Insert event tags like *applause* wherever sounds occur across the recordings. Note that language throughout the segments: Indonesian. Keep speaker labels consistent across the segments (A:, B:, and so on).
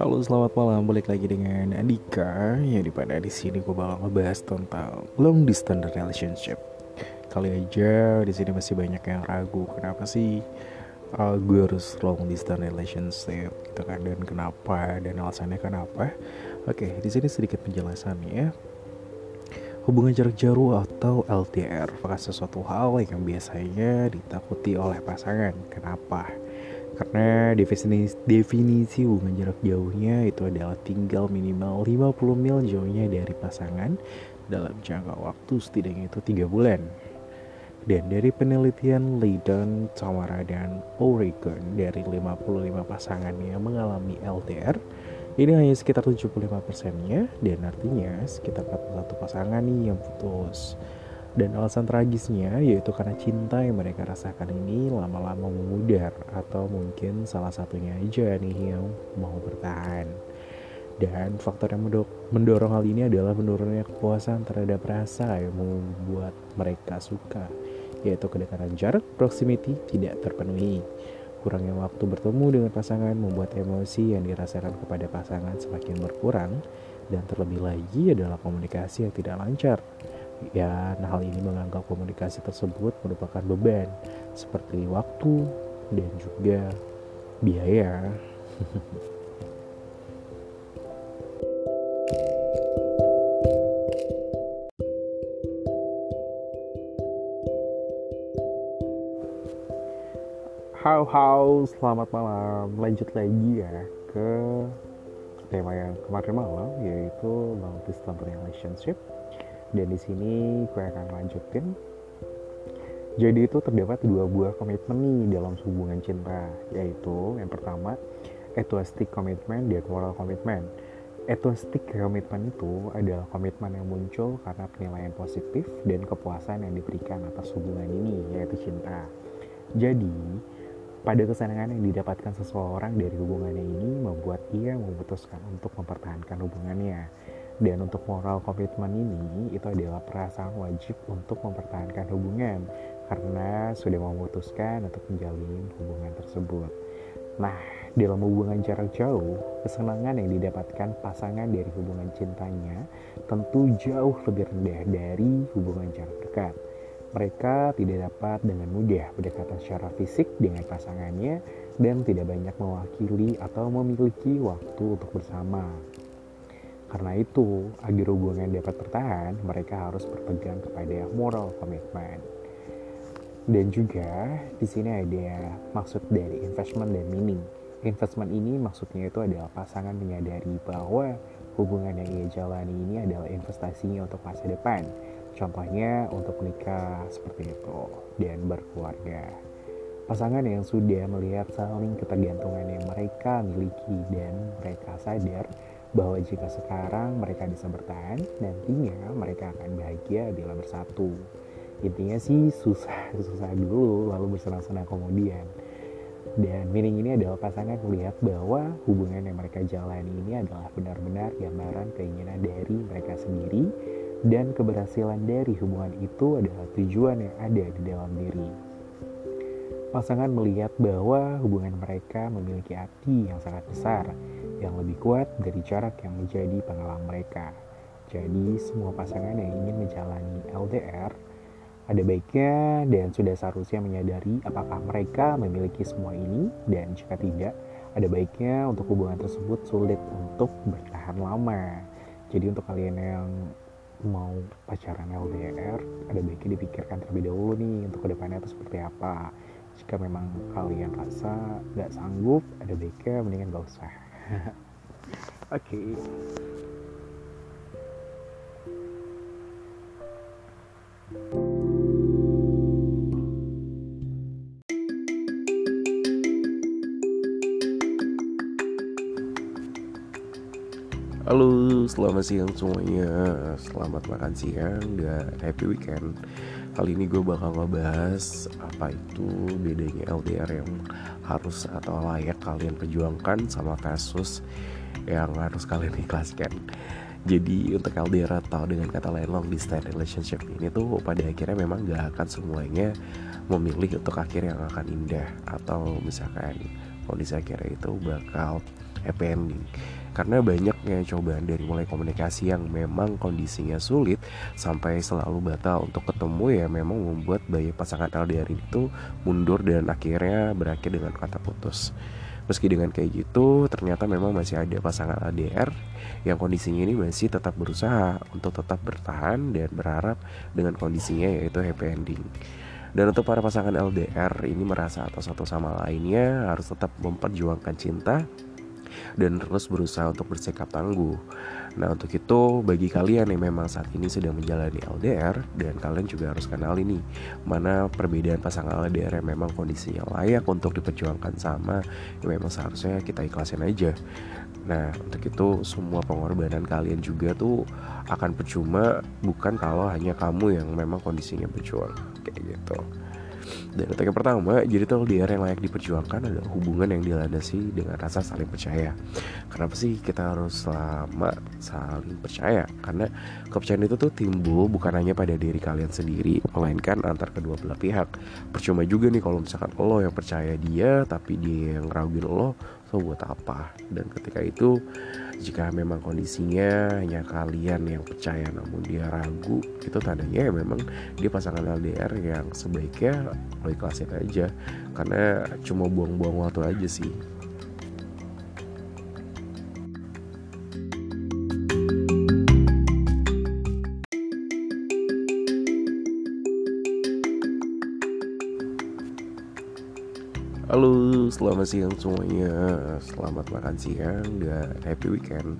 A: Halo selamat malam. Balik lagi dengan Andika. Ya di pada di sini gue bakal ngebahas tentang long distance relationship. Kali aja di sini masih banyak yang ragu kenapa sih uh, gue harus long distance relationship gitu kan? Dan kenapa? Dan alasannya kenapa? Oke di sini sedikit penjelasannya Hubungan jarak jauh atau LDR bukan sesuatu hal yang biasanya ditakuti oleh pasangan. Kenapa? Karena definisi, definisi hubungan jarak jauhnya itu adalah tinggal minimal 50 mil jauhnya dari pasangan dalam jangka waktu setidaknya itu tiga bulan. Dan dari penelitian Leiden, Tamara, dan Oregon dari 55 pasangan yang mengalami LDR, ini hanya sekitar 75 persennya dan artinya sekitar 41 pasangan nih yang putus. Dan alasan tragisnya yaitu karena cinta yang mereka rasakan ini lama-lama memudar atau mungkin salah satunya aja nih yang mau bertahan. Dan faktor yang mendorong hal ini adalah menurunnya kepuasan terhadap rasa yang membuat mereka suka, yaitu kedekatan jarak proximity tidak terpenuhi. Kurangnya waktu bertemu dengan pasangan membuat emosi yang dirasakan kepada pasangan semakin berkurang dan terlebih lagi adalah komunikasi yang tidak lancar Ya, nah hal ini menganggap komunikasi tersebut merupakan beban seperti waktu dan juga biaya. How how, selamat malam. Lanjut lagi ya ke tema yang kemarin malam yaitu long distance relationship dan di sini gue akan lanjutin. Jadi itu terdapat dua buah komitmen nih dalam hubungan cinta yaitu yang pertama etuastik komitmen dan moral komitmen etuastik komitmen itu adalah komitmen yang muncul karena penilaian positif dan kepuasan yang diberikan atas hubungan ini yaitu cinta. Jadi pada kesenangan yang didapatkan seseorang dari hubungannya ini membuat ia memutuskan untuk mempertahankan hubungannya dan untuk moral komitmen ini itu adalah perasaan wajib untuk mempertahankan hubungan karena sudah memutuskan untuk menjalin hubungan tersebut. Nah, dalam hubungan jarak jauh, kesenangan yang didapatkan pasangan dari hubungan cintanya tentu jauh lebih rendah dari hubungan jarak dekat. Mereka tidak dapat dengan mudah berdekatan secara fisik dengan pasangannya dan tidak banyak mewakili atau memiliki waktu untuk bersama. Karena itu, agar hubungan dapat bertahan, mereka harus berpegang kepada moral commitment. Dan juga di sini ada maksud dari investment dan meaning. Investment ini maksudnya itu adalah pasangan menyadari bahwa hubungan yang ia jalani ini adalah investasinya untuk masa depan. Contohnya untuk menikah seperti itu dan berkeluarga. Pasangan yang sudah melihat saling ketergantungan yang mereka miliki dan mereka sadar bahwa jika sekarang mereka bisa bertahan, nantinya mereka akan bahagia bila bersatu. Intinya sih susah-susah *laughs* dulu, lalu bersenang-senang kemudian. Dan meaning ini adalah pasangan melihat bahwa hubungan yang mereka jalani ini adalah benar-benar gambaran keinginan dari mereka sendiri dan keberhasilan dari hubungan itu adalah tujuan yang ada di dalam diri. Pasangan melihat bahwa hubungan mereka memiliki arti yang sangat besar, yang lebih kuat dari jarak yang menjadi pengalaman mereka. Jadi semua pasangan yang ingin menjalani LDR ada baiknya dan sudah seharusnya menyadari apakah mereka memiliki semua ini dan jika tidak, ada baiknya untuk hubungan tersebut sulit untuk bertahan lama. Jadi untuk kalian yang mau pacaran LDR, ada baiknya dipikirkan terlebih dahulu nih untuk ke depannya itu seperti apa. Jika memang kalian rasa nggak sanggup, ada baiknya mendingan gak usah. Oke. *laughs* Okay. Halo, selamat siang semuanya. Selamat makan siang dan happy weekend. Kali ini gue bakal ngebahas apa itu bedanya LDR yang harus atau layak kalian perjuangkan sama kasus yang harus kalian ikhlaskan. Jadi untuk LDR atau dengan kata lain long distance relationship ini tuh pada akhirnya memang gak akan semuanya memilih untuk akhir yang akan indah. Atau misalkan kondisi akhirnya itu bakal
B: happy ending karena banyaknya cobaan dari mulai komunikasi yang memang kondisinya sulit sampai selalu batal untuk ketemu ya memang membuat bayi pasangan LDR itu mundur dan akhirnya berakhir dengan kata putus. Meski dengan kayak gitu, ternyata memang masih ada pasangan LDR yang kondisinya ini masih tetap berusaha untuk tetap bertahan dan berharap dengan kondisinya yaitu happy ending. Dan untuk para pasangan LDR ini merasa atau satu sama lainnya harus tetap memperjuangkan cinta dan terus berusaha untuk bersikap tangguh. Nah untuk itu bagi kalian yang memang saat ini sedang menjalani LDR dan kalian juga harus kenal ini mana perbedaan pasangan LDR yang memang kondisinya layak untuk diperjuangkan sama yang memang seharusnya kita ikhlasin aja. Nah untuk itu semua pengorbanan kalian juga tuh akan percuma bukan kalau hanya kamu yang memang kondisinya berjuang kayak gitu. Dan yang pertama, jadi LDR yang layak diperjuangkan adalah hubungan yang dilandasi dengan rasa saling percaya. Kenapa sih kita harus selama saling percaya? Karena kepercayaan itu tuh timbul bukan hanya pada diri kalian sendiri, melainkan antar kedua belah pihak. Percuma juga nih kalau misalkan lo yang percaya dia, tapi dia yang raguin lo, so buat apa? Dan ketika itu jika memang kondisinya hanya kalian yang percaya namun dia ragu itu tandanya ya memang dia pasangan LDR yang sebaiknya lo ikhlasin aja. Karena cuma buang-buang waktu aja sih Halo, selamat siang semuanya. Selamat makan siang dan happy weekend.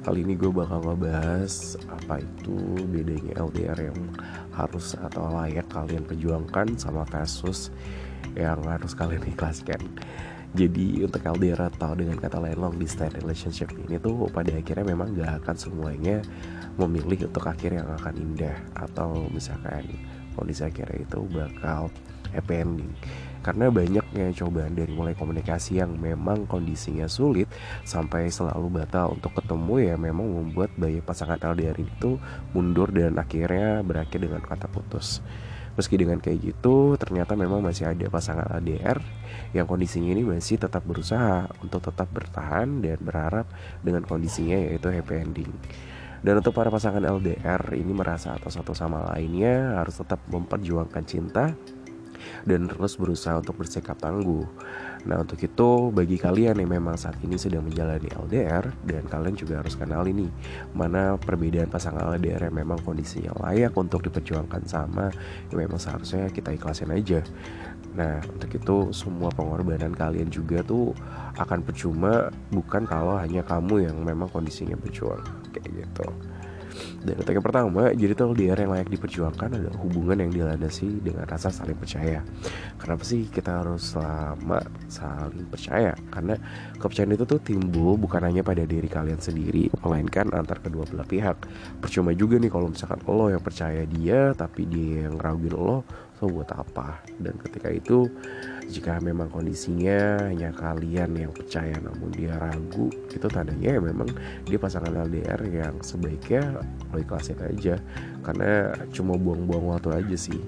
B: Kali ini gue bakal ngebahas apa itu bedanya LDR yang harus atau layak kalian perjuangkan sama versus yang harus kalian ikhlaskan. Jadi untuk LDR atau dengan kata lain long distance relationship ini tuh pada akhirnya memang gak akan semuanya memilih untuk akhir yang akan indah. Atau misalkan kondisi akhirnya itu bakal happy karena banyaknya cobaan dari mulai komunikasi yang memang kondisinya sulit sampai selalu batal untuk ketemu ya memang membuat bayi pasangan LDR itu mundur dan akhirnya berakhir dengan kata putus. Meski dengan kayak gitu, ternyata memang masih ada pasangan LDR yang kondisinya ini masih tetap berusaha untuk tetap bertahan dan berharap dengan kondisinya yaitu happy ending. Dan untuk para pasangan LDR ini merasa atau satu sama lainnya harus tetap memperjuangkan cinta dan terus berusaha untuk bersikap tangguh. Nah untuk itu bagi kalian yang memang saat ini sedang menjalani LDR dan kalian juga harus kenal ini mana perbedaan pasangan LDR yang memang kondisinya layak untuk diperjuangkan sama yang memang seharusnya kita ikhlasin aja. Nah untuk itu semua pengorbanan kalian juga tuh akan percuma bukan kalau hanya kamu yang memang kondisinya berjuang kayak gitu. Untuk yang pertama, jadi tuh LDR yang layak diperjuangkan adalah hubungan yang dilandasi dengan rasa saling percaya. Kenapa sih kita harus selama saling percaya? Karena kepercayaan itu tuh timbul bukan hanya pada diri kalian sendiri, melainkan antar kedua belah pihak. Percuma juga nih kalau misalkan lo yang percaya dia, tapi dia yang raguin lo, so buat apa? Dan ketika itu jika memang kondisinya hanya kalian yang percaya namun dia ragu itu tandanya ya memang dia pasangan LDR yang sebaiknya lo ikhlasin aja karena cuma buang-buang waktu aja sih